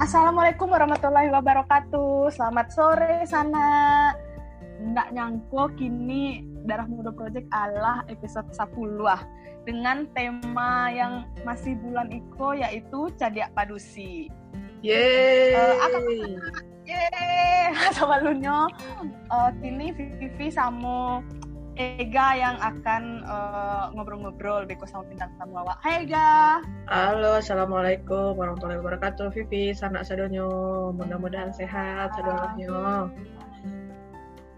Assalamualaikum warahmatullahi wabarakatuh. Selamat sore sana. Nggak nyangko kini Darah Muda Project adalah episode 10 ah dengan tema yang masih bulan Iko yaitu Cadiak Padusi. Yeay. Uh, akan Yeay, sama lunyo. Uh, kini Vivi sama Ega yang akan uh, ngobrol-ngobrol beko sama bintang tamu awak. Hai Ega. Halo, assalamualaikum warahmatullahi wabarakatuh. Vivi, sanak sadonyo. Mudah-mudahan sehat sadonyo.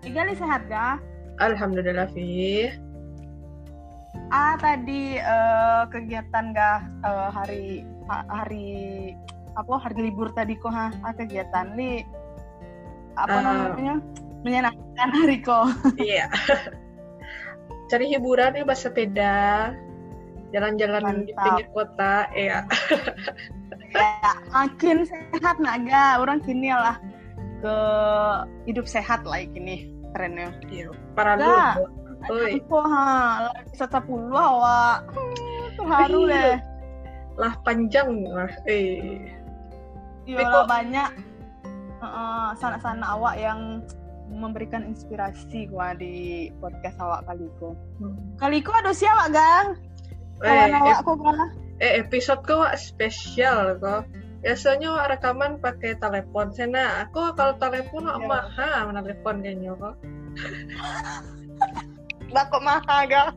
Ega li sehat ga? Alhamdulillah, Vi. Ah tadi uh, kegiatan ga uh, hari hari apa hari libur tadi kok ha ah, kegiatan li apa uh, namanya menyenangkan hari kok. Iya. cari hiburan ya bersepeda jalan-jalan di pinggir kota ya ya makin sehat naga orang kini lah. Ke hidup sehat lah ini trennya. Iya para lu Oi. ha, lagi puluh awak. Terharu deh. Lah panjang lah. Eh. Iya banyak. Uh, sana-sana awak yang memberikan inspirasi gua di podcast awak Kaliko. Hmm. Kaliko ada siapa gang? Kawan eh, awak kok. Eh episode kau spesial kok. Biasanya rekaman pakai telepon. Sena aku kalau telepon yeah. mahal mana telepon kayaknya kok. Lah kok mahal gang?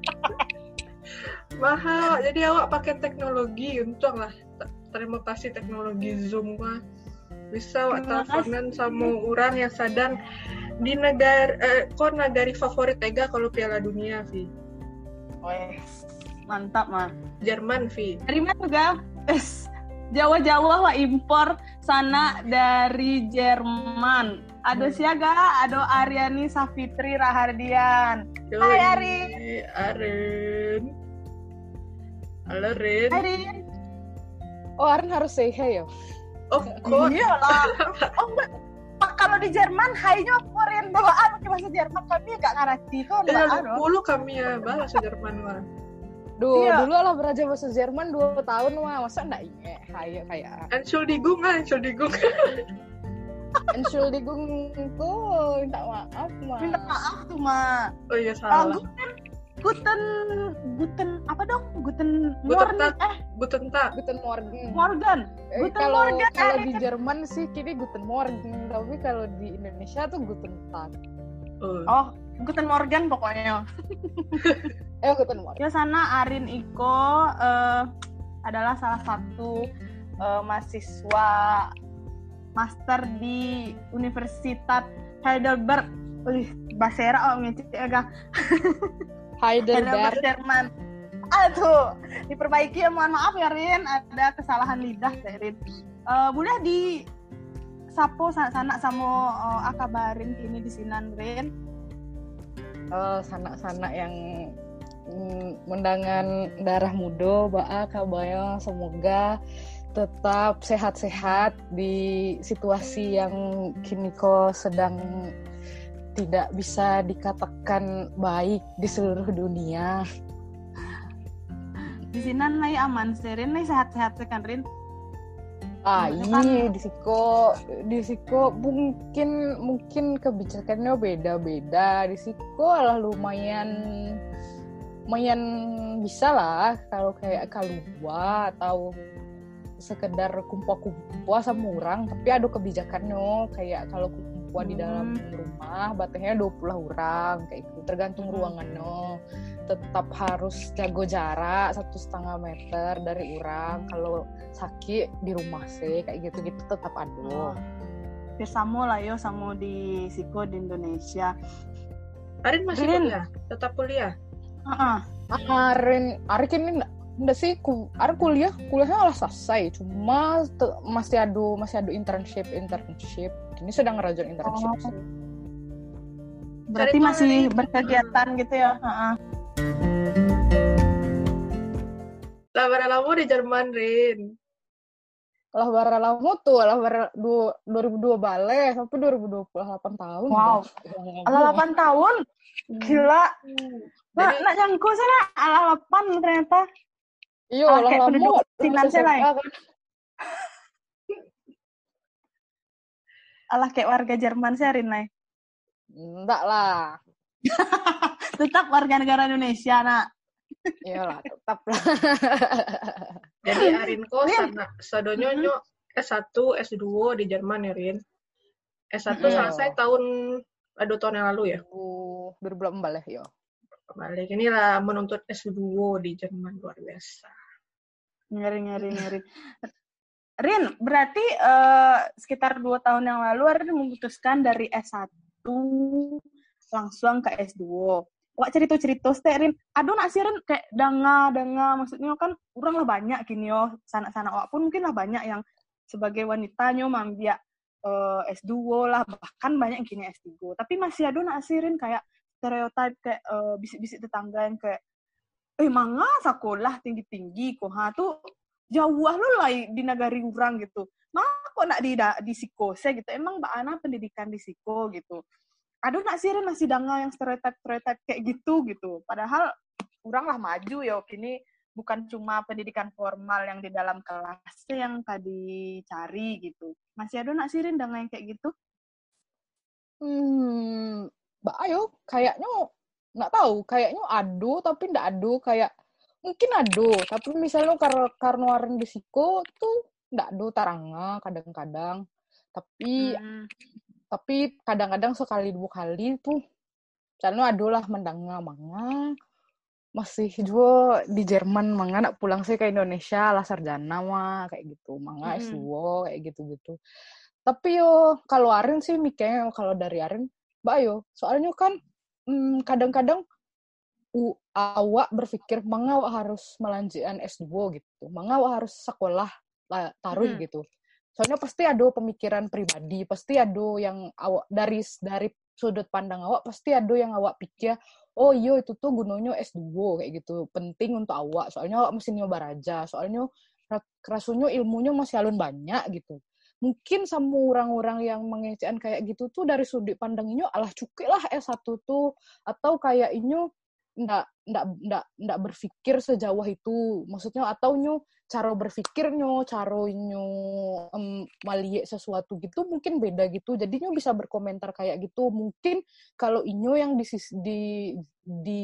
mahal. Jadi awak pakai teknologi untung lah. Terima kasih teknologi Zoom gua. Bisa awak teleponan sama orang yang sadar di negara eh, kok negara favorit Ega kalau Piala Dunia Vi? Wih, mantap mah. Jerman Vi. Dari mana juga. Es Jawa-Jawa lah impor sana dari Jerman. Ada siaga. Ada Aryani Safitri Rahardian Hai Arin Arin Halo Rin. Arin Oh Arin harus say hey ya Oh, kok? Iya lah. Oh, kalau di Jerman hanya Korean bawaan pakai bahasa Jerman kami nggak ngerti kok eh, dulu kami ya bahasa Jerman mah Duh, iya. dulu lah belajar bahasa Jerman dua tahun mah, masa enggak inget kayak kayak. Entschuldigung ah, Entschuldigung. Entschuldigung tuh, minta maaf mah. Minta maaf tuh mah. Oh iya salah. Guten Guten apa dong? Guten Morgen eh Guten tak Guten Morgen. Morgen. Eh, Guten kalau, Morgen. Kalau di Jerman sih kini Guten Morgen, tapi kalau di Indonesia tuh Guten Tag. Oh, oh Guten Morgen pokoknya. eh Guten Morgen. Ya sana Arin Iko uh, adalah salah satu uh, mahasiswa master di Universitas Heidelberg. Wih, Basera oh ngecek ya Heidelberg. Jerman. Aduh, diperbaiki ya. Mohon maaf ya Rin, ada kesalahan lidah saya Rin. Uh, boleh di sapo sana sama uh, akabarin kini di sinan Rin. Uh, sanak-sanak yang mm, mendangan darah muda, baa kabayang semoga tetap sehat-sehat di situasi yang kini kok sedang tidak bisa dikatakan baik di seluruh dunia. Di sini nih aman, Serin nih sehat-sehat kan Rin? Ah iya, di Siko, di Siko mungkin mungkin kebijakannya beda-beda. Di Siko lah lumayan lumayan bisa lah kalau kayak kalua atau sekedar kumpul-kumpul sama orang tapi ada kebijakannya kayak kalau kumpul di dalam hmm. rumah batangnya 20 orang kayak itu tergantung hmm. ruangannya. Tetap harus jago jarak satu setengah meter dari orang. Kalau sakit di rumah sih kayak gitu gitu tetap ada. Oh. ya sama lah yo sama di Siko di Indonesia. Arin masih Arin. kuliah? Tetap kuliah? Uh -uh. Arin. Arin ini enggak sih ku, ada kuliah kuliahnya malah selesai. Cuma masih ada masih ada internship internship ini sedang ngerajin internship oh. sih. berarti masih berkegiatan gitu ya? Uh-uh. lah lama di Jerman Rin. Lah bara lama tuh lah bara 2002 balik sampai 2028 tahun. Wow. Lah 8 tahun? Gila. Nah, nak nyangku sana ala 8 ternyata. Iya, lah lama penduduk finansial lain. Alah kayak warga Jerman sih Rin Nay. Enggak lah. Tetap warga negara Indonesia, nak. Iyalah, tetap lah. Jadi Arinko Rin. sana sadonyo Mhm. nyo S1, S2 di Jerman ya Rin. S1 Mhm. selesai tahun dua tahun yang lalu ya. 2018 ya. Balik inilah menuntut S2 di Jerman luar biasa. Ngeri, ngeri, ngeri. Rin, berarti eh, sekitar dua tahun yang lalu Rin memutuskan dari S1 langsung ke S2. Wak cerita-cerita teh Rin, aduh nak sih Rin? Kayak danga danga maksudnya kan orang lah banyak kini yo sana-sana wak pun mungkin lah banyak yang sebagai wanita nyo mambia eh, S2 lah bahkan banyak yang kini S3 tapi masih ada nak sih Rin kayak stereotip kayak eh, bisik-bisik tetangga yang kayak eh manga sekolah tinggi-tinggi kok ha tuh jauh lu lah di negari orang gitu. Maka kok nak di di psikose gitu. Emang Mbak Ana pendidikan di psiko gitu. Aduh nak sih masih danga yang stereotip-stereotip kayak gitu gitu. Padahal orang lah maju ya kini bukan cuma pendidikan formal yang di dalam kelas yang tadi cari gitu. Masih ada nak sih Ren danga yang kayak gitu? Hmm, Mbak Ayo, kayaknya nggak tahu, kayaknya ado tapi nggak ado kayak mungkin ado, tapi misalnya karena karena orang di siko tuh nggak ado taranga kadang-kadang, tapi Hmm. tapi kadang-kadang sekali dua kali tuh misalnya ado lah mendanga manga masih juga di Jerman manga nak pulang sih ke Indonesia lah sarjana mah kayak gitu manga Mm-mm. S2 kayak gitu-gitu tapi yo kalau Arin sih mikirnya kalau dari Arin mbak yo soalnya kan hmm, kadang-kadang u- awak berpikir manga awak harus melanjutkan S2 gitu. Manga awak harus sekolah lah, taruh Mm-mm. gitu. Soalnya pasti ada pemikiran pribadi pasti ada yang awak dari dari sudut pandang awak pasti ada yang awak pikir oh iya itu tuh gunanya S2 kayak gitu. Penting untuk awak soalnya awak mesti nyoba raja soalnya ra- rasanya ilmunya masih alun banyak gitu. Mungkin sama orang-orang yang mengecekan kayak gitu tuh dari sudut pandang inyo alah cukup lah S1 tuh atau kayak inyo ndak ndak ndak ndak berpikir sejauh itu. Maksudnya atau nyo cara berpikirnya cara nyo em, melihat sesuatu gitu mungkin beda gitu. Jadi nyo bisa berkomentar kayak gitu. Mungkin kalau inyo yang di di di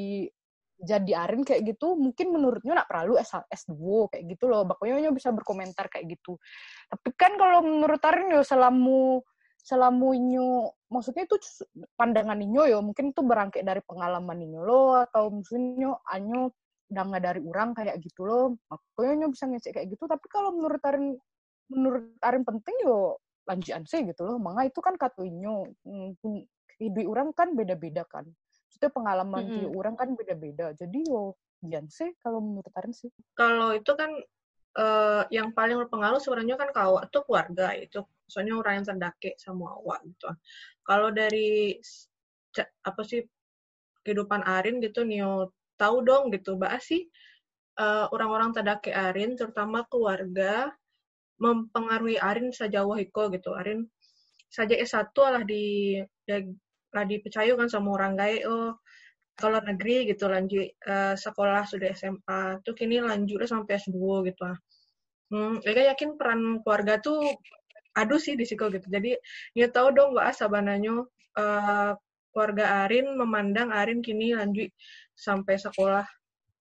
jadi Arin kayak gitu mungkin menurutnya nak perlu S S2 kayak gitu loh. Makanya nyo bisa berkomentar kayak gitu. Tapi kan kalau menurut Arin yo selamu selamu inyo maksudnya itu pandangan inyo yo mungkin itu berangkat dari pengalaman inyo lo atau maksudnya anyo udah nggak dari orang kayak gitu loh makanya nyo bisa ngecek kayak gitu. Tapi kalau menurut Arin menurut Arin penting yo lanjutan sih gitu loh. Manga itu kan kata Hmm, pun- hidup orang kan beda-beda kan. Maksudnya pengalaman Mm-mm. tiap orang kan beda-beda. Jadi yo jangan sih kalau menurut Arin sih. Kalau itu kan eh, yang paling berpengaruh sebenarnya kan awak tuh keluarga itu. Soalnya orang yang terdake sama awak gitu. Kalau dari apa sih kehidupan Arin gitu Nio tahu dong gitu Mbak sih eh, orang-orang terdake Arin terutama keluarga mempengaruhi Arin sejauh itu gitu. Arin saja S1 lah di ya, lah dipercaya kan sama orang gaya oh kalau negeri gitu lanjut eh, sekolah sudah SMA tuh kini lanjutnya sampai S2 gitu ah. Hmm, Eka yakin peran keluarga tuh aduh sih di situ gitu. Jadi dia tahu dong mbak sabananya eh, keluarga Arin memandang Arin kini lanjut sampai sekolah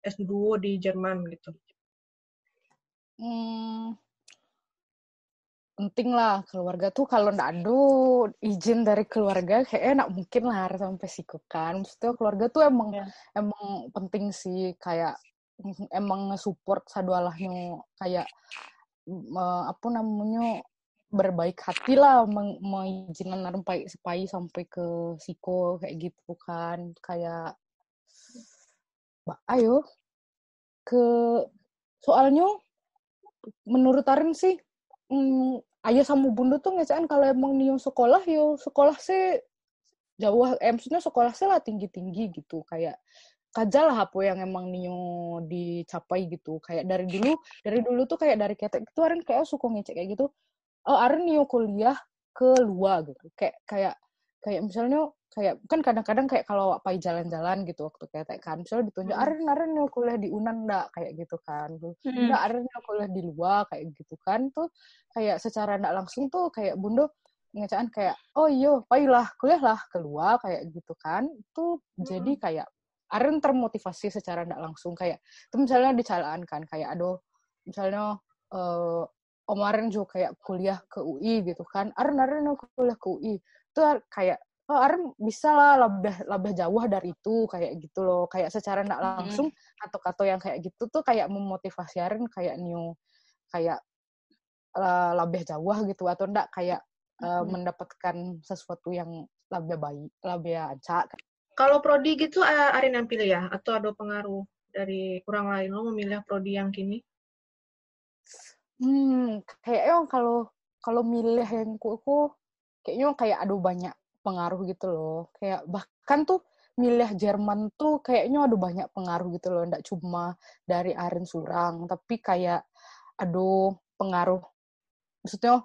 S2 di Jerman gitu. Hmm, penting lah keluarga tuh kalau ndak ada izin dari keluarga kayaknya nggak mungkin lah harus sampai siku kan maksudnya keluarga tuh emang Ya. emang penting sih kayak mm, emang nge-support sadualahnya kayak mm, apa namanya berbaik hati lah meng- mengizinkan sampai supaya sampai ke siko kayak gitu kan. Kayak Mbak, ayo. Ke soalnya menurut Arin sih hmm, ayah sama bunda tuh ngecaan kalau emang nih sekolah yo sekolah sih jauh eh, maksudnya sekolah sih lah tinggi tinggi gitu. Kayak kajalah apa yang emang Nio dicapai gitu. Kayak dari dulu dari dulu tuh kayak dari ketek itu Arin kayak suka ngecek kayak gitu. Oh Arin Nio kuliah ke luar gitu. Kayak kayak kayak misalnya kayak kan kadang-kadang kayak kalau apa jalan-jalan gitu waktu ketek kan misalnya ditunjuk Hmm. Arin Arin Nio kuliah di Unan ndak? kayak gitu kan. Tuh enggak ada yang kuliah di luar kayak gitu kan. Tuh kayak secara enggak langsung tuh kayak bunda ngecaan kayak oh iyo paylah kuliah lah keluar kayak gitu kan. Itu jadi kayak Aren termotivasi secara tidak langsung kayak itu misalnya dicalaan kan kayak aduh misalnya uh, Om Aren juga kayak kuliah ke UI gitu kan. Aren Aren kuliah ke UI itu kayak oh Aren bisa lah lebih lebih jauh dari itu kayak gitu loh. Kayak secara tidak langsung atau kata yang kayak gitu tuh kayak memotivasi Aren kayak new kayak uh, lebih jauh gitu atau enggak kayak uh, mendapatkan sesuatu yang lebih baik lebih acak kalau prodi gitu uh, Arin yang pilih ya? Atau ada pengaruh dari orang lain? Lo memilih prodi yang kini hmm kayaknya kalau kalau milih yang ku, kayaknya kayak ada banyak pengaruh gitu loh. Kayak bahkan tuh milih Jerman tuh kayaknya ada banyak pengaruh gitu loh ndak cuma dari Arin Surang tapi kayak aduh pengaruh. Maksudnya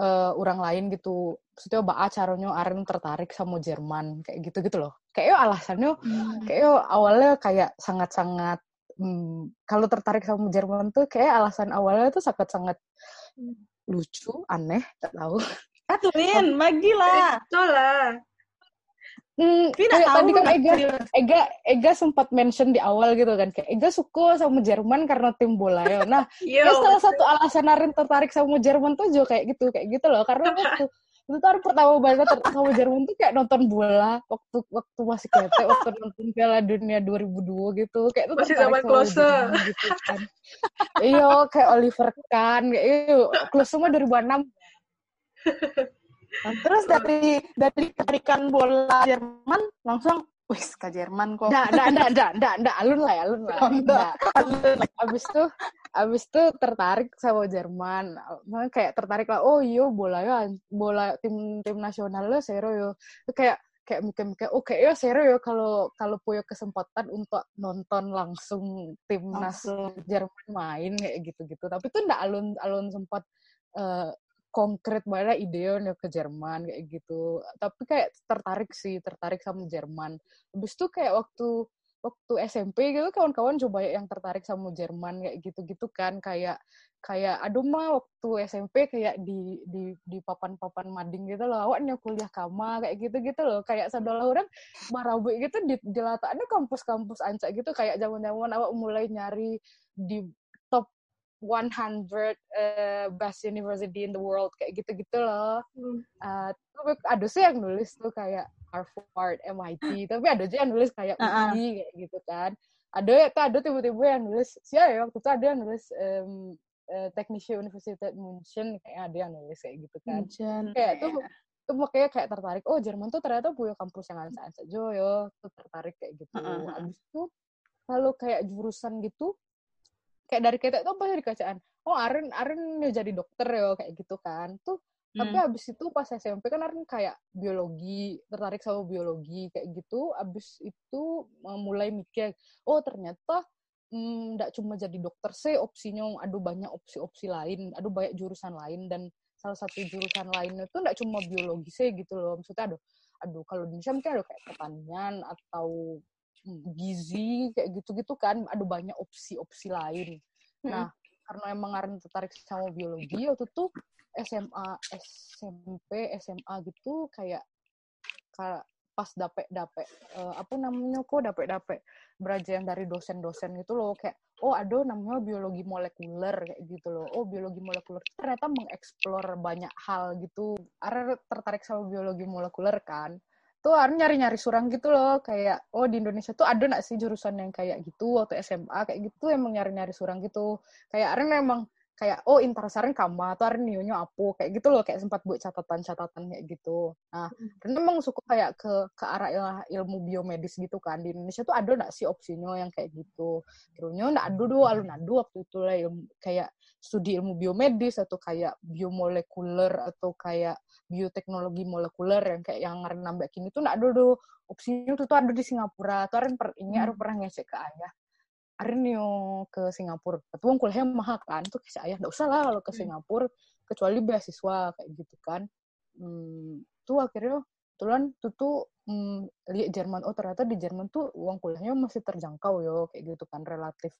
uh, orang lain gitu. Maksudnya bah caranya Aren tertarik sama Jerman kayak gitu gitu loh. Kayak alasannya hmm. kayak awalnya kayak sangat-sangat hmm, kalau tertarik sama Jerman tuh kayak alasan awalnya tuh sangat-sangat hmm. lucu aneh tak tahu Aturin, bagilah. Itulah. Hmm, kayak tadi kan Ega, Ega, Ega sempat mention di awal gitu kan kayak Ega suka sama Jerman karena tim bola ya. Nah, ya salah satu alasan Arin tertarik sama Jerman tuh juga kayak gitu, kayak gitu loh. Karena waktu itu tuh pertama banget tertarik sama Jerman tuh kayak nonton bola waktu waktu masih kete waktu nonton Piala Dunia 2002 gitu kayak tuh masih zaman close gitu kan. iya kayak Oliver Kahn kayak iyo close semua 2006 Nah, terus dari dari tarikan bola Jerman langsung wis ke Jerman kok. Nggak, nggak, nggak, nggak, nggak, nggak, alun lah, alun lah. Oh, nggak. Abis itu, abis itu tertarik sama Jerman. Makanya kayak tertarik lah, oh iya bola ya, bola tim tim nasional lo seru yo. Kayak kayak mikir-mikir, oke okay, ya seru ya kalau kalau punya kesempatan untuk nonton langsung timnas Jerman main kayak gitu-gitu. Tapi tuh nggak alun alun sempat uh, konkret banget ideonya ke Jerman kayak gitu. Tapi kayak tertarik sih tertarik sama Jerman. Habis itu kayak waktu waktu SMP gitu kawan-kawan coba yang tertarik sama Jerman kayak gitu-gitu kan. Kayak kayak aduh mah waktu SMP kayak di di di papan-papan mading gitu loh. Awaknya kuliah kama kayak gitu-gitu loh. Kayak saudara orang marawi gitu di, di kampus-kampus ancak gitu. Kayak zaman-zaman awak mulai nyari di 100 uh, best university in the world kayak gitu-gitu loh. Hmm. Uh, tapi ada sih yang nulis tuh kayak Harvard, MIT, tapi ada juga yang nulis kayak UI uh -uh. kayak gitu kan. Ada ya, ada tiba-tiba yang nulis, sih ya waktu itu ada yang nulis um, uh, Technische Universität München, kayak ada yang nulis kayak gitu kan. München. Kayak tuh tuh makanya kayak tertarik oh Jerman tuh ternyata punya kampus yang ansa ansa jo yo tuh tertarik kayak gitu uh -huh. abis itu kalau kayak jurusan gitu kayak dari kita itu pasti dikacaan oh Aren Aren ya jadi dokter ya kayak gitu kan. Tuh hmm. tapi abis itu pas SMP kan Aren kayak biologi tertarik sama biologi kayak gitu. Abis itu mulai mikir oh ternyata nggak hmm, cuma jadi dokter sih opsinya aduh banyak opsi-opsi lain aduh banyak jurusan lain dan salah satu jurusan lainnya itu nggak cuma biologi sih gitu loh. Maksudnya aduh aduh kalau di Indonesia mungkin ada kayak pertanian atau gizi kayak gitu-gitu kan ada banyak opsi-opsi lain. Hmm. nah karena emang Aren tertarik sama biologi waktu tuh SMA SMP SMA gitu kayak kayak pas dapet dapet uh, apa namanya kok dapet dapet belajar dari dosen-dosen gitu loh. Kayak oh ada namanya biologi molekuler kayak gitu loh. Oh biologi molekuler ternyata mengeksplor banyak hal gitu. Are tertarik sama biologi molekuler kan tuh Arin nyari-nyari surang gitu loh. Kayak oh di Indonesia tuh ada nggak sih jurusan yang kayak gitu? Waktu SMA kayak gitu emang nyari-nyari surang gitu. Kayak Arin memang kayak oh intasarin kama atau Arin nionya apa kayak gitu loh. Kayak sempat buat catatan-catatan kayak gitu. Nah hmm. emang suka kayak ke ke arah ilmu biomedis gitu kan. Di Indonesia tuh ada nggak sih opsinya yang kayak gitu? Terusnya nggak ada dulu alun adu waktu itu lah ilmu, kayak studi ilmu biomedis atau kayak biomolekuler atau kayak bioteknologi molekuler yang kayak yang Arin nambah kini tuh ada dulu opsinya tuh, tuh ada di Singapura tuh Arin per, ini hmm. pernah ngecek ke ayah Arnio ke Singapura. Tapi uang kuliahnya mahal kan. Tuh kayak ayah, nggak usah lah kalau ke hmm. Singapura, kecuali beasiswa kayak gitu kan. Hmm, tuh akhirnya tulan tuh tuh hmm, lihat Jerman oh ternyata di Jerman tuh uang kuliahnya masih terjangkau yo kayak gitu kan relatif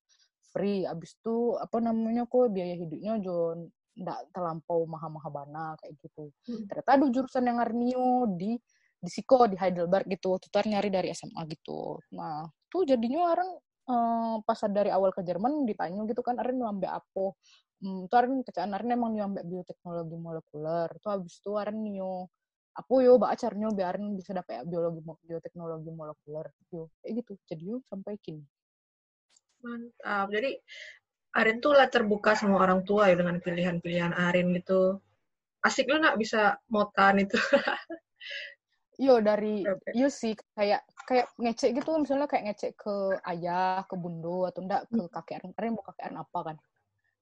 free. Abis itu apa namanya kok biaya hidupnya John ndak terlampau maha-maha bana kayak gitu. Hmm. ternyata ada jurusan yang ngarnio di di Siko di Heidelberg gitu tutor nyari dari SMA gitu. Nah tuh jadinya orang eh, pas dari awal ke Jerman ditanya gitu kan Aren nyampe apa? Hmm, tuh Aren kecaan Aren emang nyampe bioteknologi molekuler. Tuh habis itu Aren nyo aku yo mbak acarnya biar Aren bisa dapet biologi mo- bioteknologi molekuler yo kayak gitu jadi yo sampai kini Mantap. Jadi Arin tuh lah terbuka sama orang tua ya dengan pilihan-pilihan Arin gitu. Asik lu nak bisa motan itu. Yo dari Oke. yo sih kayak kayak ngecek gitu misalnya kayak ngecek ke ayah ke bundo atau enggak ke kakek Aren Aren mau kakek Aren apa kan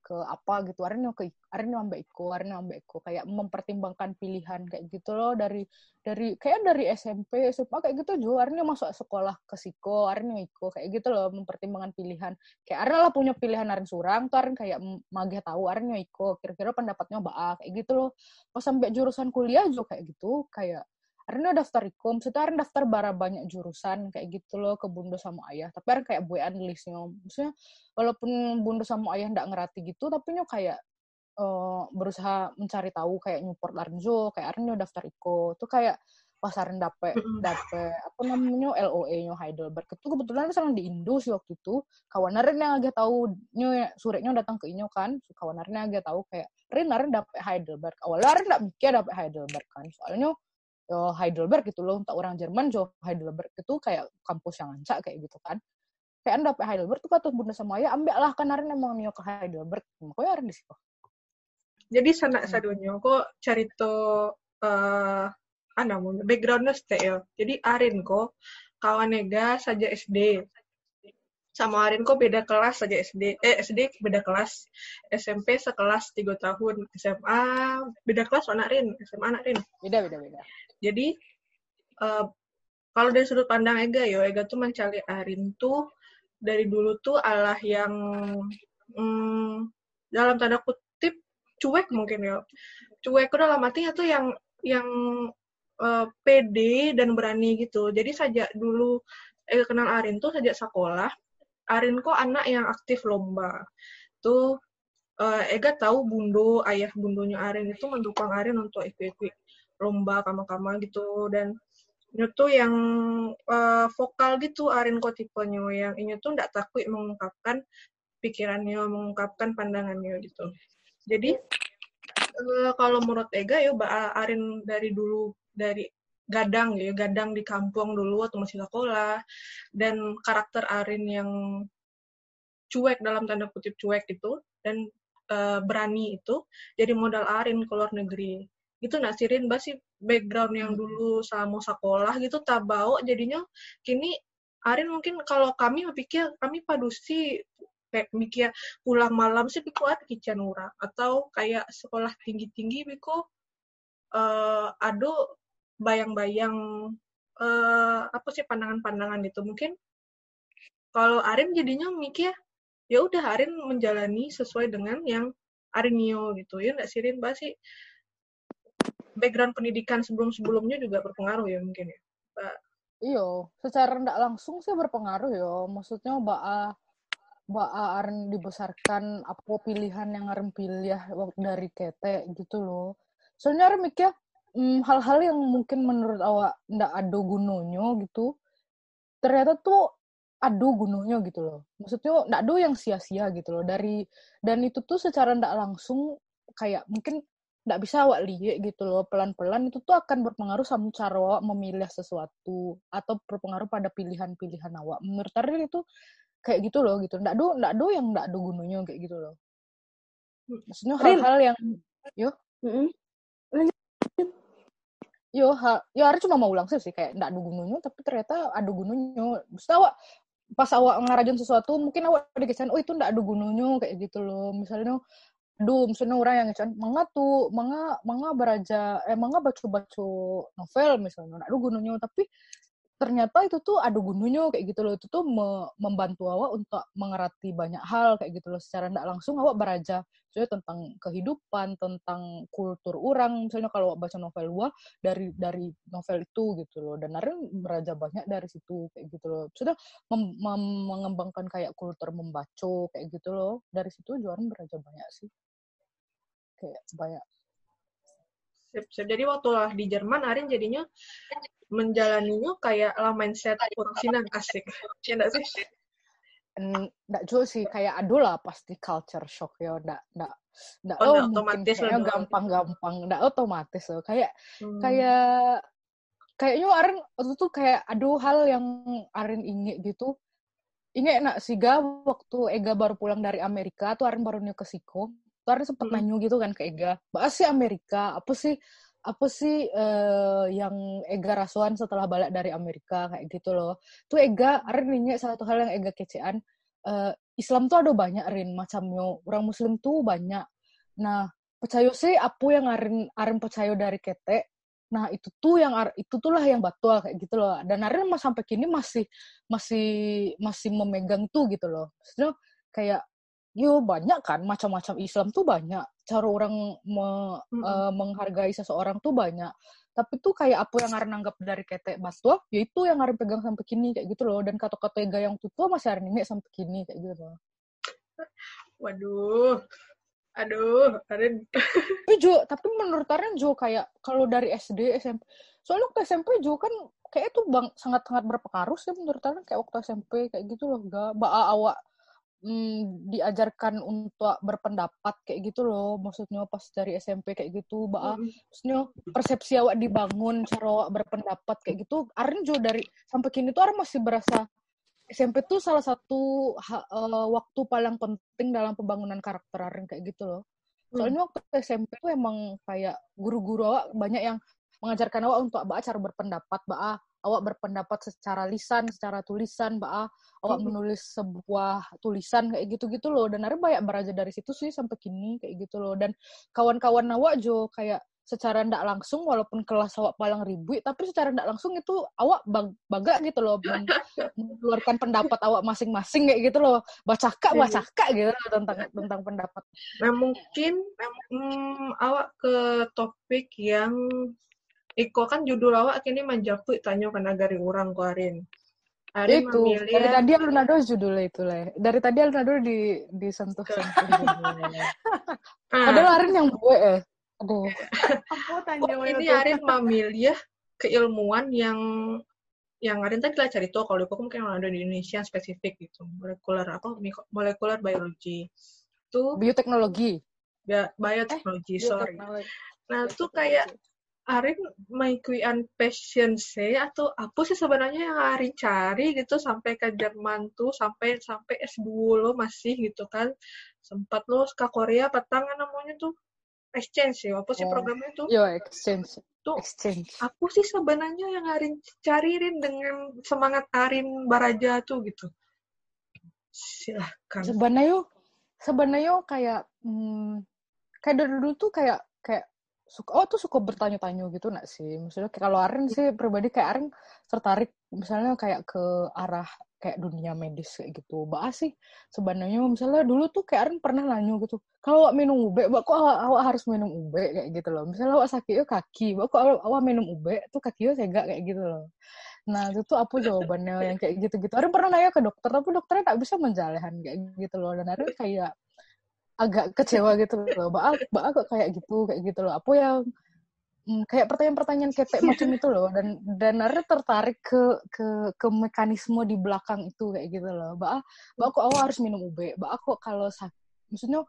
ke apa gitu mau ke mau ambek Iko mau ambek Iko kayak mempertimbangkan pilihan kayak gitu loh dari dari kayak dari SMP SMA kayak gitu juga. Mau masuk sekolah ke Siko mau Iko kayak gitu loh mempertimbangkan pilihan. Kayak Aren lah punya pilihan Aren surang tuh Aren kayak m- mageh tahu mau Iko kira-kira pendapatnya apa kayak gitu loh. Pas sampai jurusan kuliah juga kayak gitu kayak Arna daftar ikom, maksudnya Arna daftar bara banyak jurusan kayak gitu loh ke Bundo sama Ayah. Tapi Arna kayak buean listnya. Maksudnya walaupun Bundo sama Ayah ndak ngerti gitu, tapi nyo kayak eh, berusaha mencari tahu kayak Newport Larzo, kayak Arna daftar iko. Tuh kayak pas Arna dapet dapet apa namanya LOE nyo Heidelberg. Itu kebetulan sana di Indo sih waktu itu. Kawan Aren yang agak tahu nyo sureknya datang ke inyo kan. Kawan Aren yang agak tahu kayak Ren Aren dapet Heidelberg? Awalnya Aren ndak mikir dapet Heidelberg kan. Soalnya Heidelberg gitu loh untuk orang Jerman jo Heidelberg itu kayak kampus yang ancak kayak gitu kan kayak anda dapet Heidelberg tuh kata bunda sama ayah ambil lah kan Aren emang nio ke Heidelberg makanya Aren di situ Jadi sana sadunya kok cerita eh mau backgroundnya stay ya. Jadi Arin kok kawanega saja SD. Sama Arin kok beda kelas saja SD. Eh SD beda kelas. SMP sekelas tiga tahun. SMA beda kelas anak Rin. SMA anak Rin. beda beda beda Jadi eh, kalau dari sudut pandang Ega yo, Ega tuh mencari Arin tuh dari dulu tuh Allah yang hmm, dalam tanda kutip cuek mungkin ya. Cuek itu dalam artinya tuh yang yang eh, pede dan berani gitu. Jadi sejak dulu Ega kenal Arin tuh sejak sekolah, Arin kok anak yang aktif lomba. Tuh eh, Ega tahu bundo, ayah bundonya Arin itu mendukung Arin untuk ikut-ikut lomba kama-kama gitu dan ini tuh yang eh, vokal gitu Arin kok tipenya yang ini tuh nggak takut mengungkapkan pikirannya mengungkapkan pandangannya gitu jadi eh, kalau menurut Ega ya Arin dari dulu dari gadang ya gadang di kampung dulu atau masih sekolah. Dan karakter Arin yang cuek dalam tanda kutip cuek itu dan eh, berani itu jadi modal Arin ke luar negeri. Itu nasirin bah sih background yang dulu sama sekolah gitu tak bawa jadinya kini Arin mungkin kalau kami pikir kami padusi kayak mikir pulang malam sih piku ada kican atau kayak sekolah tinggi tinggi piku eh ado bayang-bayang eh apa sih pandangan-pandangan itu mungkin kalau Arin jadinya mikir ya udah Arin menjalani sesuai dengan yang Arinio gitu ya nggak sirin sih background pendidikan sebelum-sebelumnya juga berpengaruh ya mungkin ya. Mbak. iyo secara ndak langsung sih berpengaruh yo maksudnya Mbak Mbak Aren dibesarkan apa pilihan yang Aren pilih waktu dari kete gitu loh soalnya Aren mikir hmm, hal-hal yang mungkin menurut awak ndak ada gunanya gitu ternyata tuh ada gunanya gitu loh. Maksudnya ndak ada yang sia-sia gitu loh. Dari dan itu tuh secara ndak langsung kayak mungkin nggak bisa awak lihat gitu loh. Pelan-pelan itu tuh akan berpengaruh sama cara awak memilih sesuatu atau berpengaruh pada pilihan-pilihan awak. Menurut Arin itu kayak gitu loh gitu. Nggak do nggak do yang nggak do gunanya kayak gitu loh. Maksudnya Rin. hal-hal yang Mm-mm. Yo hal yo Arin cuma mau ulang sih kayak nggak ada gunanya tapi ternyata ada gunanya maksudnya awak pas awak ngarajin sesuatu mungkin awak dikesan oh itu nggak ada gunanya kayak gitu loh. Misalnya aduh misalnya orang yang ngecan manga tuh manga manga beraja eh manga baca baca novel misalnya nggak ada gunanya tapi ternyata itu tuh ada gunanya kayak gitu loh. Itu tuh me- membantu awak untuk mengerti banyak hal kayak gitu loh. Secara tidak langsung awak beraja jadi tentang kehidupan tentang kultur orang. Misalnya kalau awak baca novel luar dari dari novel itu gitu loh. Dan Naren beraja banyak dari situ kayak gitu loh. Sudah mengembangkan kayak kultur membaca kayak gitu loh. Dari situ jualan beraja banyak sih. Kayak banyak Sip, sip. Jadi waktu lah di Jerman, Arin jadinya menjalaninya kayak lah mindset orang Cina asik. Ya enggak sih? Nggak juga sih, kayak aduh lah pasti culture shock ya, nggak nggak nggak Oh, oh, otomatis lah gampang-gampang, nggak otomatis loh. Kayak Hmm. kayak kayaknya Arin waktu itu kayak aduh hal yang Arin inget gitu. Ingat nak sih ga waktu Ega baru pulang dari Amerika tuh Arin baru new ke Siko. Tuh Arin sempet Hmm. nanyu gitu kan ke Ega. Bahas sih Amerika, apa sih apa sih eh, yang Ega rasuan setelah balik dari Amerika kayak gitu loh. Tuh Ega, Arin ingat satu hal yang Ega kecean. eh, Islam tuh ada banyak Arin macamnya. Orang Muslim tuh banyak. Nah, percaya sih apa yang Arin Arin percaya dari kete. Nah, itu tuh yang Ar- itu tuh lah yang batul kayak gitu loh. Dan Arin mas sampai kini masih masih masih memegang tuh gitu loh. Maksudnya kayak yo banyak kan macam-macam Islam tuh banyak. Cara orang me- Mm-mm. eh, menghargai seseorang tuh banyak. Tapi tuh kayak apa yang Arin anggap dari kete batul, ya itu yang Arin pegang sampai kini kayak gitu loh. Dan kata-kata yang tuh tuh masih Arin ingat sampai kini kayak gitu loh. Waduh. Aduh, Arin. tapi Jo, tapi menurut Aren Jo kayak kalau dari SD SMP soalnya waktu SMP Jo kan kayak itu bang sangat sangat berpengaruh sih menurut Aren kayak waktu SMP kayak gitu loh gak baa awak mm, diajarkan untuk berpendapat kayak gitu loh. Maksudnya pas dari SMP kayak gitu baa Mm-mm. maksudnya persepsi awak dibangun cara awak berpendapat kayak gitu. Aren Jo dari sampai kini tuh Aren masih berasa SMP tuh salah satu eh, waktu paling penting dalam pembangunan karakter Aren kayak gitu loh. Soalnya waktu SMP tuh emang kayak guru-guru awak banyak yang mengajarkan awak untuk awak cara berpendapat, baa awak berpendapat secara lisan, secara tulisan, baa awak Mhm. menulis sebuah tulisan kayak gitu-gitu loh. Dan ada banyak belajar dari situ sih sampai kini kayak gitu loh. Dan kawan-kawan awak jo kayak secara ndak langsung walaupun kelas awak paling ribut tapi secara ndak langsung itu awak bag baga gitu loh men- mengeluarkan pendapat awak masing-masing kayak gitu loh bacaka Iya. bacaka gitu loh tentang tentang pendapat Nah, mungkin hmm, awak ke topik yang Iko kan judul awak kini manjaku tanya kan agari orang ku Arin. Arin itu dari memilih tadi Alunado judulnya itu lah dari tadi Alunado di disentuh sentuh ah, padahal Arin yang gue eh. Aduh. Aku tanya kok ini Arin memilih keilmuan yang yang Arin tadi lah cari tahu kalau di Iko mungkin ada di Indonesia yang spesifik gitu. Molekuler apa? Molekuler biology itu bioteknologi. Bi- bioteknologi sorry. Bioteknologi. nah itu kayak Arin mengikuti passion saya atau apa sih sebenarnya yang Arin cari gitu sampai ke Jerman tuh sampai sampai S2 lo masih gitu kan. Sempat lo ke Korea petang kan namanya tuh. Exchange ya apa sih Oh. programnya tuh? Yo exchange. Tuh exchange. aku sih sebenarnya yang Arin cariin dengan semangat Arin Baraja tuh gitu? Silahkan. Sebenarnya sebenarnya kayak hmm, kayak dulu tuh kayak kayak suka oh tuh suka bertanya-tanya gitu nak sih? Maksudnya kalau Aren sih pribadi kayak Aren tertarik misalnya kayak ke arah kayak dunia medis kayak gitu. Bahas sih sebenarnya misalnya dulu tuh kayak Aren pernah nanya gitu kalau awak minum ube mbak kok awak, awak harus minum ube? kayak gitu loh. Misalnya awak sakit kaki mbak kok awak, awak minum ube? Tuh kaki sega kayak gitu loh. Nah itu tuh apa jawabannya yang kayak gitu-gitu. Aren pernah nanya ke dokter tapi dokternya tak bisa menjalani kayak gitu loh. Dan Aren kayak agak kecewa gitu loh. Mbak mbak kok kayak gitu kayak gitu loh. Apa yang hmm, kayak pertanyaan-pertanyaan ketek macam itu loh. Dan dan Aren tertarik ke ke ke mekanisme di belakang itu kayak gitu loh. Mbak mbak kok awak harus minum ube mbak kok kalau sakit maksudnya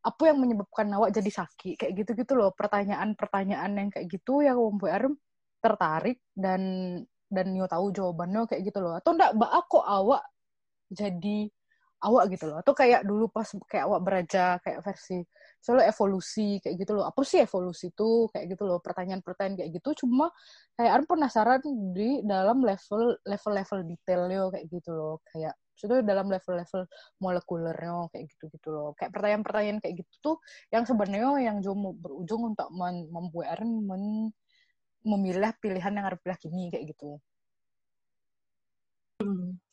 apa yang menyebabkan awak jadi sakit? Kayak gitu-gitu loh. Pertanyaan-pertanyaan yang kayak gitu yang membuat Arum tertarik dan dan nyo tahu jawabannya kayak gitu loh. Atau enggak mbak kok awak jadi awak gitu loh. Atau kayak dulu pas kayak awak beraja kayak versi soalnya evolusi kayak gitu loh. Apa sih evolusi itu? Kayak gitu loh pertanyaan-pertanyaan kayak gitu. Cuma kayak Arum penasaran di dalam level level-level detailnya kayak gitu loh. Kayak sudah dalam level-level molekulernya kayak gitu-gitu loh. Kayak pertanyaan-pertanyaan kayak gitu tuh yang sebenarnya yang cuma berujung untuk men- membuat Aaron men memilih pilihan yang harus pilih kini kayak gitu.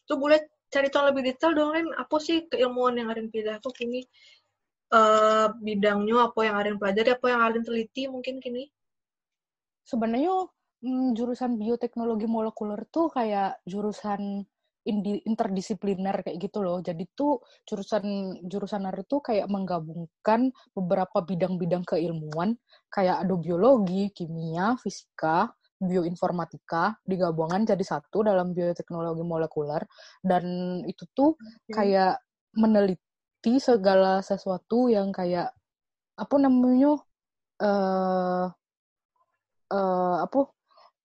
tuh boleh cari tahu lebih detail dong Ren apa sih keilmuan yang Arin pilih? Tuh kini eh bidangnya apa yang Arin pelajari? Apa yang Arin teliti mungkin kini? Sebenarnya mm, jurusan bioteknologi molekuler tuh kayak jurusan interdisipliner kayak gitu loh. Jadi tuh jurusan jurusan Ari tuh kayak menggabungkan beberapa bidang-bidang keilmuan. Kayak ada biologi, kimia, fisika, bioinformatika digabungkan jadi satu dalam bioteknologi molekuler dan itu tuh kayak meneliti segala sesuatu yang kayak apa namanya uh, uh, apa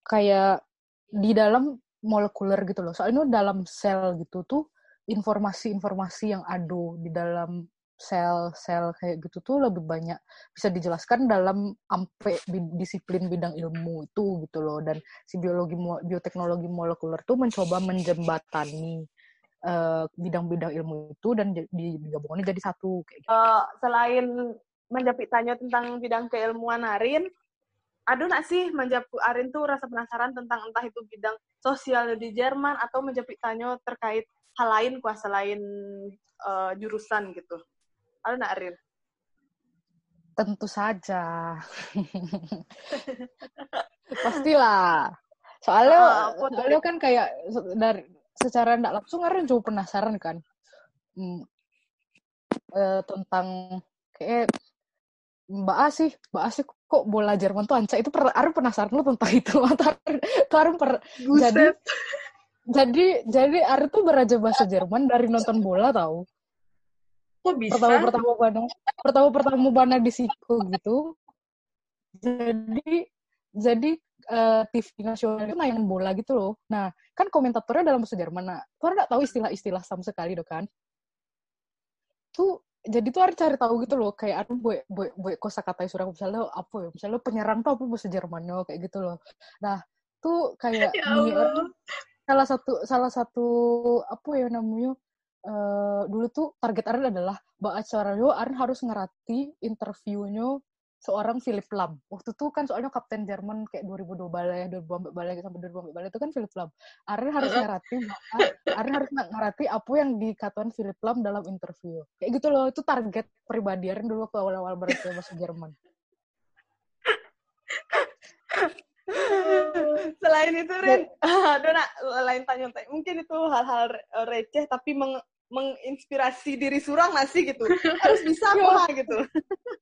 kayak di dalam molekuler gitu loh. Soalnya dalam sel gitu tuh informasi-informasi yang ada di dalam sel-sel kayak gitu tuh lebih banyak bisa dijelaskan dalam ampe disiplin bidang ilmu itu gitu loh dan si biologi bioteknologi molekuler tuh mencoba menjembatani bidang bidang-bidang ilmu itu dan digabungkan jadi satu kayak gitu. Uh, selain menjepit tanya tentang bidang keilmuan Arin, ada nggak sih menjawab Arin tuh rasa penasaran tentang entah itu bidang sosial di Jerman atau menjepit tanya terkait hal lain kuasa selain uh, jurusan gitu. Ada nggak Arin? Tentu saja. Pastilah. Soalnya, uh, soalnya kan kayak dari secara tidak langsung Arin juga penasaran kan? Hmm, uh, tentang kayak Mbak A sih, Mbak A sih kok bola Jerman tuh anca? Itu per, Arin penasaran lu tentang itu. Atau Arin per jadi jadi jadi Arin tuh beraja bahasa Jerman dari nonton bola tau kok bisa? Pertama pertama bana pertama pertama bana di siku gitu. Jadi jadi uh, TV nasional itu nayangin bola gitu loh. Nah kan komentatornya dalam bahasa Jerman nah tuh nggak tahu istilah-istilah sama sekali dong kan? Tuh jadi tuh harus cari tahu gitu loh kayak aduh boy boy boy kosa kata surat misalnya apa ya misalnya penyerang tuh apa bahasa Jermannya kayak gitu loh. Nah tuh kayak ya salah satu salah satu apa ya namanya uh, dulu tuh target Aren adalah bahwa acara Aren harus ngerati interviewnya seorang Philip Lam. Waktu itu kan soalnya kapten Jerman kayak 2002 balai, 2004 balai sampai 2004 balai itu kan Philip Lam. Aren harus ngerti Aren harus ngerti apa yang dikatakan Philip Lam dalam interview. Kayak gitu loh, itu target pribadi Aren dulu waktu awal-awal berarti bahasa Jerman. Selain itu, Ren, aduh nak, lain tanya-tanya. Mungkin itu hal-hal receh, tapi meng menginspirasi diri surang masih gitu? Harus bisa apa gitu?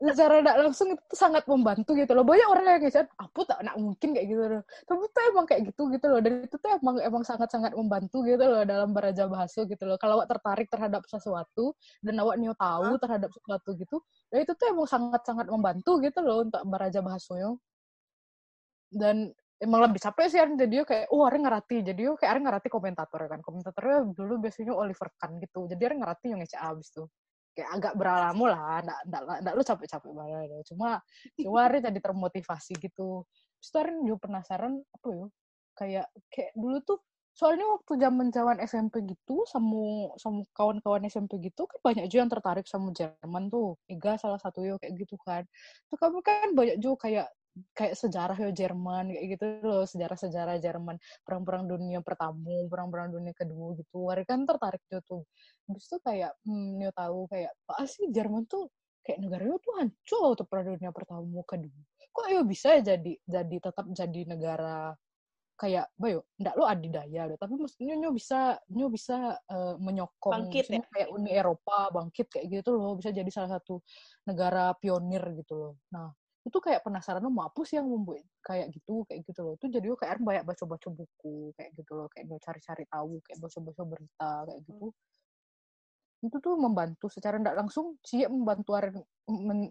Secara tidak langsung itu sangat membantu gitu loh. Banyak orang yang kayak apa tak nak mungkin kayak gitu loh. Tapi itu emang kayak gitu gitu loh. Dan itu tuh emang emang sangat sangat membantu gitu loh dalam beraja bahasa gitu loh. Kalau awak tertarik terhadap sesuatu dan awak new tahu terhadap sesuatu gitu dan itu tuh emang sangat sangat membantu gitu loh untuk beraja bahasanya dan emang lebih capek sih Arin jadi kayak oh Arin ngerti. Jadi yo kayak Arin ngerti komentator kan. Komentatornya dulu biasanya Oliver Kahn gitu. Jadi Arin ngerti yang ngece abis tuh. Kayak agak beralamu lah ndak ndak ndak lu capek-capek banget. Cuma cuma Arin jadi termotivasi gitu. Terus Arin juga penasaran apa yo kayak kayak dulu tuh soalnya waktu zaman zaman SMP gitu sama sama kawan-kawan SMP gitu kan banyak juga yang tertarik sama Jerman tuh. Ega salah satu yo kayak gitu kan. Tuh kamu kan banyak juga kayak kayak sejarah ya Jerman kayak gitu loh sejarah-sejarah Jerman. Perang-perang dunia pertama perang-perang dunia kedua gitu. Mereka kan tertarik juga tuh. Habis itu kayak hmm dia tahu kayak apa sih Jerman tuh kayak negaranya tuh hancur tuh perang dunia pertama kedua. Kok ya bisa ya jadi jadi tetap jadi negara kayak bayo ndak lo adidaya loh tapi maksudnya nyo bisa nyo bisa uh, menyokong bangkit, ya? kayak Uni Eropa bangkit kayak gitu loh bisa jadi salah satu negara pionir gitu loh. Nah itu kayak penasaran mau apa sih yang membuat kayak gitu kayak gitu loh. Itu jadi gue kayak banyak baca-baca buku kayak gitu loh kayak mau cari-cari tahu kayak baca-baca berita kayak gitu. Itu tuh membantu secara tidak langsung Cia membantu Aren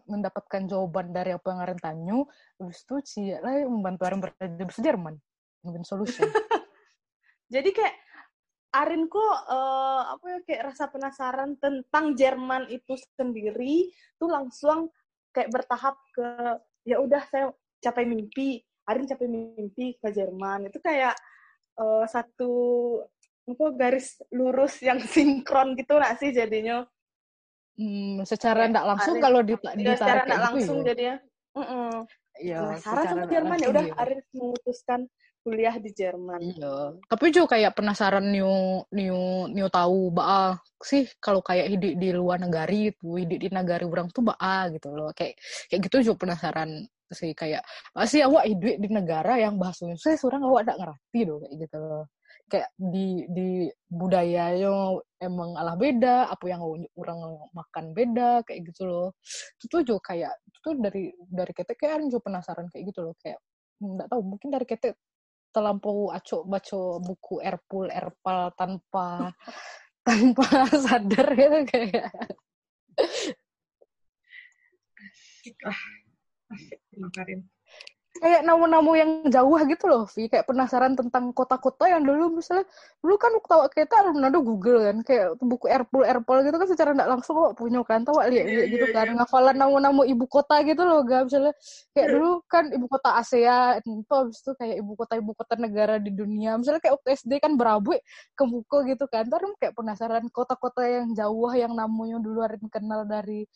mendapatkan jawaban dari apa yang Aren tanya habis itu Cia lah membantu Aren berjalan Jerman mungkin solusi jadi kayak Arin kok uh, apa ya kayak rasa penasaran tentang Jerman itu sendiri tuh langsung kayak bertahap ke ya udah saya capai mimpi Arin capai mimpi ke Jerman. Itu kayak uh, satu apa garis lurus yang sinkron gitu nggak sih jadinya? Hmm, secara tidak langsung Arin, kalau ditarik ya, secara tidak langsung ya. jadinya. Mm -mm. Ya, penasaran sama Jerman ya udah Arin memutuskan kuliah di Jerman. Iya. Tapi juga kayak penasaran new new new tahu baa sih kalau kayak hidup di luar negara itu hidup di negara orang tuh baa gitu loh. Kayak kayak gitu juga penasaran sih kayak pasti awak hidup di negara yang bahasanya saya seorang awak tidak ngerti loh kayak gitu loh. kayak di di budayanya emang alah beda apa yang orang makan beda kayak gitu loh itu tuh juga kayak itu tuh dari dari ketek kayak juga penasaran kayak gitu loh kayak nggak tahu mungkin dari ketek terlampau aco baca buku Erpul Erpal tanpa tanpa sadar gitu kayak asik lah asik kayak namu-namu yang jauh gitu loh Vi. Kayak penasaran tentang kota-kota yang dulu. Misalnya dulu kan tahu kita ada Google kan. Kayak buku Airpol Airpol gitu kan secara tidak langsung kok punya kan. Tahu lihat lihat gitu kan. ngafalan namu-namu ibu kota gitu loh gak misalnya kayak dulu kan ibu kota ASEAN itu habis itu kayak ibu kota ibu kota negara di dunia. Misalnya kayak waktu SD kan berabu ke buku gitu kan. Terus kayak penasaran kota-kota yang jauh yang namanya dulu ada kenal dari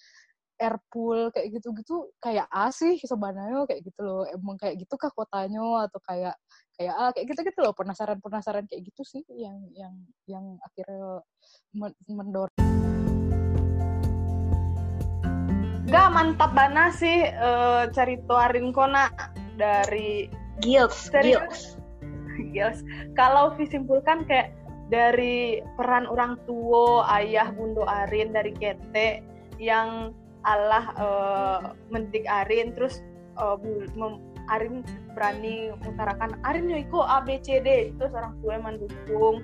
airpool kayak gitu-gitu kayak A sih sebenarnya kayak gitu loh emang kayak gitu kah kotanya atau kayak kayak A kayak gitu-gitu loh penasaran-penasaran kayak gitu sih yang yang yang akhirnya mendorong Gak mantap bana sih uh, cerita Arin Kona dari Gils, Gils. Gils. Kalau disimpulkan kayak dari peran orang tua, ayah, bundo Arin dari Kete yang Allah uh, mendik Arin terus uh, Arin berani mengutarakan Arin yo iko A B C D. Terus orang tua mendukung.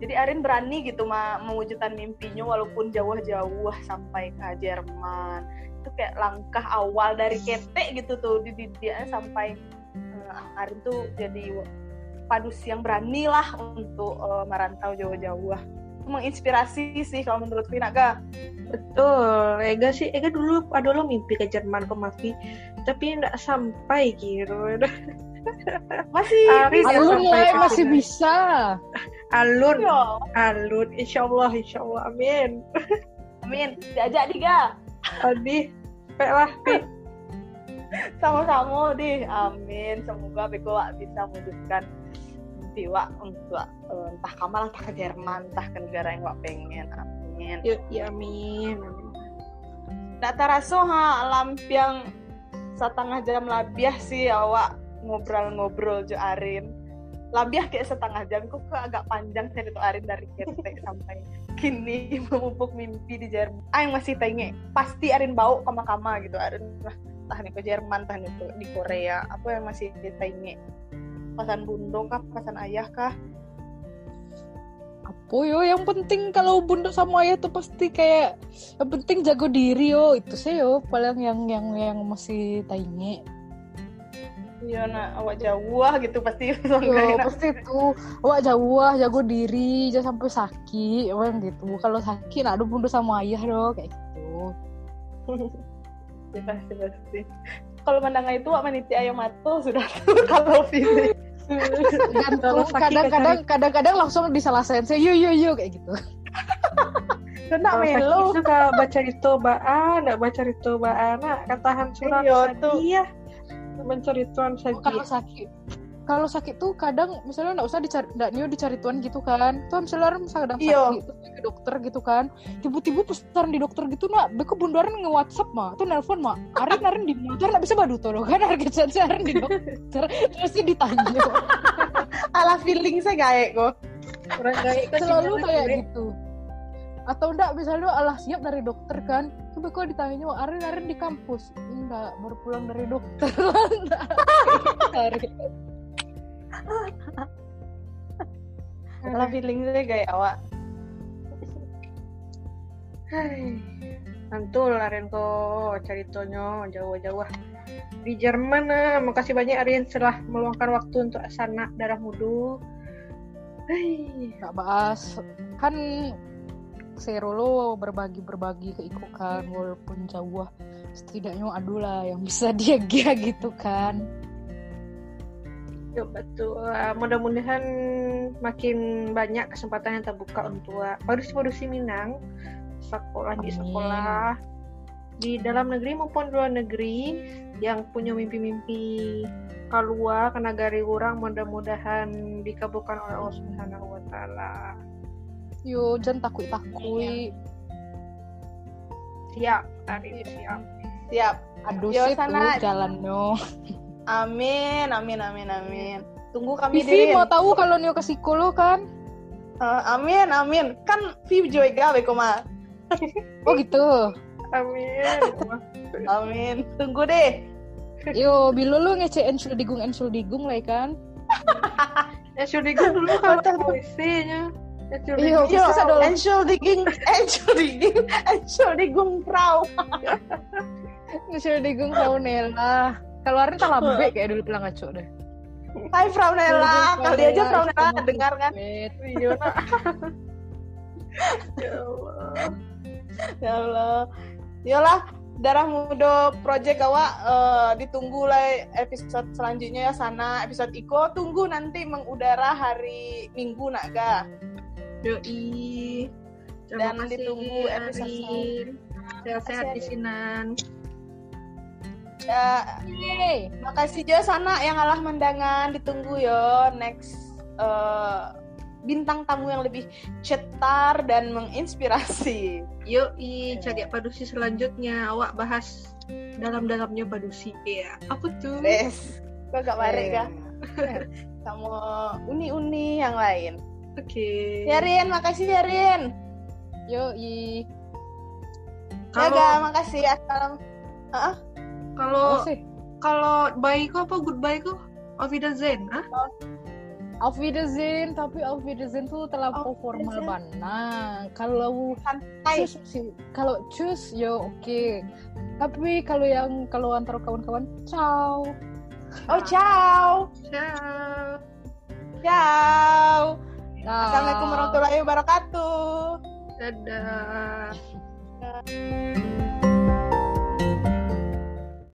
Jadi Arin berani gitu ma mewujudkan mimpinya walaupun jauh-jauh sampai ke Jerman. Itu kayak langkah awal dari ketek gitu tuh di dia sampai uh, Arin tuh jadi padus yang berani lah untuk uh, merantau jauh-jauh menginspirasi sih kalau menurut Vina ga betul. Ega sih Ega dulu ada lo mimpi ke Jerman ke Mafi tapi nggak sampai gitu masih Aris alun ya, masih bisa. Alun Yo. alun. Insya Allah insya Allah amin. Amin. Diajak diga. Adi lah sama-sama di. Amin. Semoga Beko bisa mewujudkan tiwa untuk uh, entah kamal entah ke Jerman entah ke negara yang wak pengen amin. Ya, ya amin. Nak taraso ha lampiang setengah jam labiah sih awak ngobrol-ngobrol jo Arin. Labiah kayak setengah jam kok agak panjang itu Arin dari ketek sampai kini memupuk mimpi di Jerman. Ah yang masih tanya pasti Arin bau kama-kama gitu Arin. Lah tahan ke Jerman tahan itu di Korea apa yang masih ditanya pasan bundo kah pasan ayah kah? Apa yo? Yang penting kalau bundo sama ayah tuh pasti kayak yang penting jago diri yo. Itu sih yo. Paling yang yang yang masih tanya Iya nak awak jauh gitu pasti. Yo, pasti itu. Awak jauh jago diri jangan sampai sakit. Emang gitu. Kalau sakit nak bundo sama ayah dong kayak gitu. Ya, pasti pasti. Kalau mendengar itu wak meniti ayam mato sudah tuh kalau fisik kadang-kadang kadang-kadang langsung disalah sense yuk yuk yuk kayak gitu. Kena melo. suka baca itu baan, nggak baca itu baan, katahan surat iya mencari tuan saja. Kalau sakit, kalau sakit tuh kadang misalnya nggak usah dicari nggak nio dicari tuan gitu kan. Tuh misalnya orang misalnya kadang sakit terus ke dokter gitu kan. Tiba-tiba pesan di dokter gitu nak beko bundaran nge WhatsApp mah tuh nelpon mah Arin Arin di motor nggak bisa badu tuh kan harga saja Arin di dokter. Terus sih ditanya. Ala feeling saya gaek kok. Orang gaek selalu kayak gitu. Atau enggak misalnya alah siap dari dokter kan. Coba kok ditanya Arin Arin di kampus? Enggak baru pulang dari dokter lah feeling saya kayak awak. Mantul Aryan kok tonyo jauh-jauh. Di Jerman nah. makasih banyak Aryan setelah meluangkan waktu untuk sana darah mudu nggak bahas. Kan seru lo berbagi berbagi keikukan walaupun jauh. Setidaknya aduh lah yang bisa dia gitu kan Ya betul. Uh, mudah-mudahan makin banyak kesempatan yang terbuka untuk produksi-produksi Minang sekolah di sekolah di dalam negeri maupun luar negeri yang punya mimpi-mimpi keluar ke negara orang mudah-mudahan dikabulkan oleh Allah Subhanahu wa taala. Yo, jangan takut-takut. Siap, hari siap. Siap. Aduh, Yo, sana jalan no. Amin, amin, amin, amin. Tunggu kami Vivi Dirin. mau tahu kalau Nio ke psikolog kan? Eh, amin, amin. Kan Vivi joy gawe koma. Oh gitu. Amin. Amin. Tunggu deh. Yo, bilo lu ngece ensul digung ensul digung lah kan? Ya sudah dulu kalau puisinya. Ya sudah Iya, Yo, Bisa dong. Enshul digging, enshul digging, enshul digung prau. Ensul digung Nela. Kalau hari tak lambe kayak dulu bilang ngaco deh. Hai Frau Nela, kali aja Frau Nela dengar kan? Iya. Ya Allah. Ya Allah. Yolah, Darah Muda Project awak eh, ditunggu lah episode selanjutnya ya sana episode Iko tunggu nanti mengudara hari Minggu nak ga. Yoi. Dan ditunggu episode. Sehat-sehat di sinan. Ya, Yeay. makasih juga sana yang alah mendangan ditunggu yo next eh, bintang tamu yang lebih cetar dan menginspirasi. Yoi, cari padusi selanjutnya. Awak bahas dalam-dalamnya padusi. Ya, apa tuh? Wes, kok gak bareng ga? Kamu uni-uni yang lain. Oke. Ya Rin, makasih ya Rin. Yo, i. Ya Kalau ga, makasih. Assalam. Kalau sih? kalau bye kok apa goodbye kok? Auf Wiedersehen, ah? Auf Wiedersehen, tapi Auf Wiedersehen tuh terlampau Auf formal banget. Kalau Santai. kalau cus yo oke. Tapi kalau yang kalau antar kawan-kawan, ciao. Oh, ciao. Ciao. Ciao. Dah. Assalamualaikum warahmatullahi wabarakatuh. Dadah.